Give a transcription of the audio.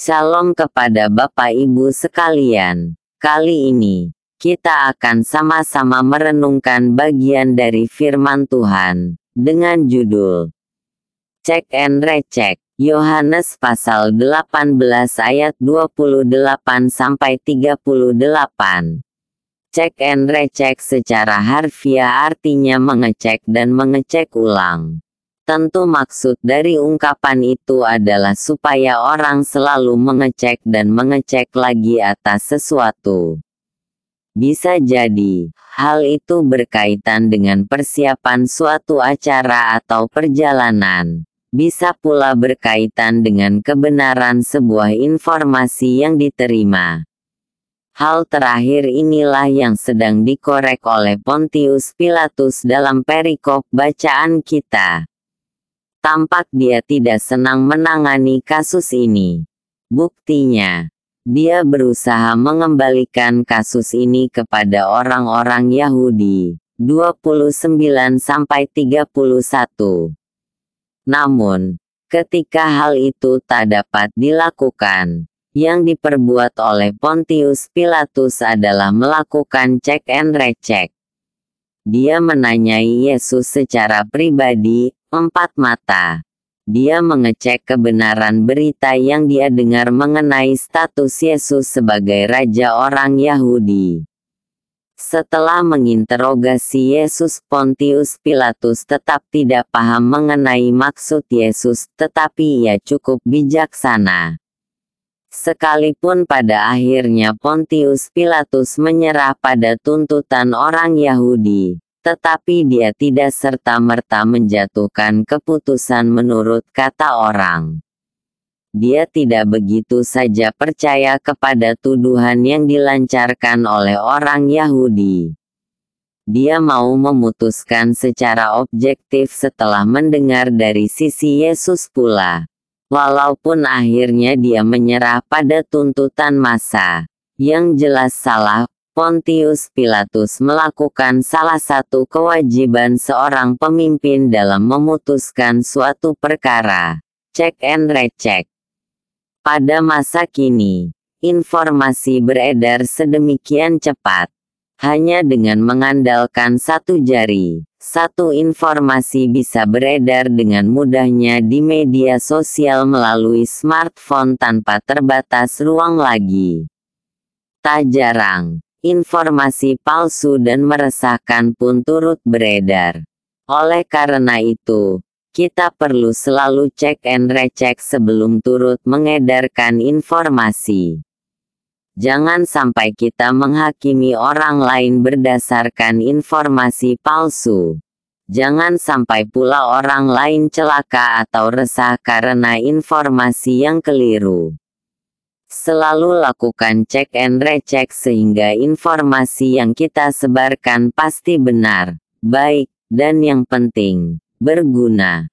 Shalom kepada Bapak Ibu sekalian. Kali ini, kita akan sama-sama merenungkan bagian dari firman Tuhan, dengan judul Cek and Recheck. Yohanes pasal 18 ayat 28 sampai 38. Cek and recheck secara harfiah artinya mengecek dan mengecek ulang. Tentu maksud dari ungkapan itu adalah supaya orang selalu mengecek dan mengecek lagi atas sesuatu. Bisa jadi, hal itu berkaitan dengan persiapan suatu acara atau perjalanan. Bisa pula berkaitan dengan kebenaran sebuah informasi yang diterima. Hal terakhir inilah yang sedang dikorek oleh Pontius Pilatus dalam perikop bacaan kita. Tampak dia tidak senang menangani kasus ini. Buktinya, dia berusaha mengembalikan kasus ini kepada orang-orang Yahudi. 29-31 Namun, ketika hal itu tak dapat dilakukan, yang diperbuat oleh Pontius Pilatus adalah melakukan cek and recheck. Dia menanyai Yesus secara pribadi, empat mata. Dia mengecek kebenaran berita yang dia dengar mengenai status Yesus sebagai Raja orang Yahudi. Setelah menginterogasi Yesus Pontius Pilatus tetap tidak paham mengenai maksud Yesus, tetapi ia cukup bijaksana. Sekalipun pada akhirnya Pontius Pilatus menyerah pada tuntutan orang Yahudi, tetapi dia tidak serta-merta menjatuhkan keputusan menurut kata orang. Dia tidak begitu saja percaya kepada tuduhan yang dilancarkan oleh orang Yahudi. Dia mau memutuskan secara objektif setelah mendengar dari sisi Yesus pula. Walaupun akhirnya dia menyerah pada tuntutan masa, yang jelas salah, Pontius Pilatus melakukan salah satu kewajiban seorang pemimpin dalam memutuskan suatu perkara. Cek and recheck. Pada masa kini, informasi beredar sedemikian cepat. Hanya dengan mengandalkan satu jari, satu informasi bisa beredar dengan mudahnya di media sosial melalui smartphone tanpa terbatas ruang lagi. Tak jarang, informasi palsu dan meresahkan pun turut beredar. Oleh karena itu, kita perlu selalu cek and recheck sebelum turut mengedarkan informasi. Jangan sampai kita menghakimi orang lain berdasarkan informasi palsu. Jangan sampai pula orang lain celaka atau resah karena informasi yang keliru. Selalu lakukan cek and recheck sehingga informasi yang kita sebarkan pasti benar, baik, dan yang penting, berguna.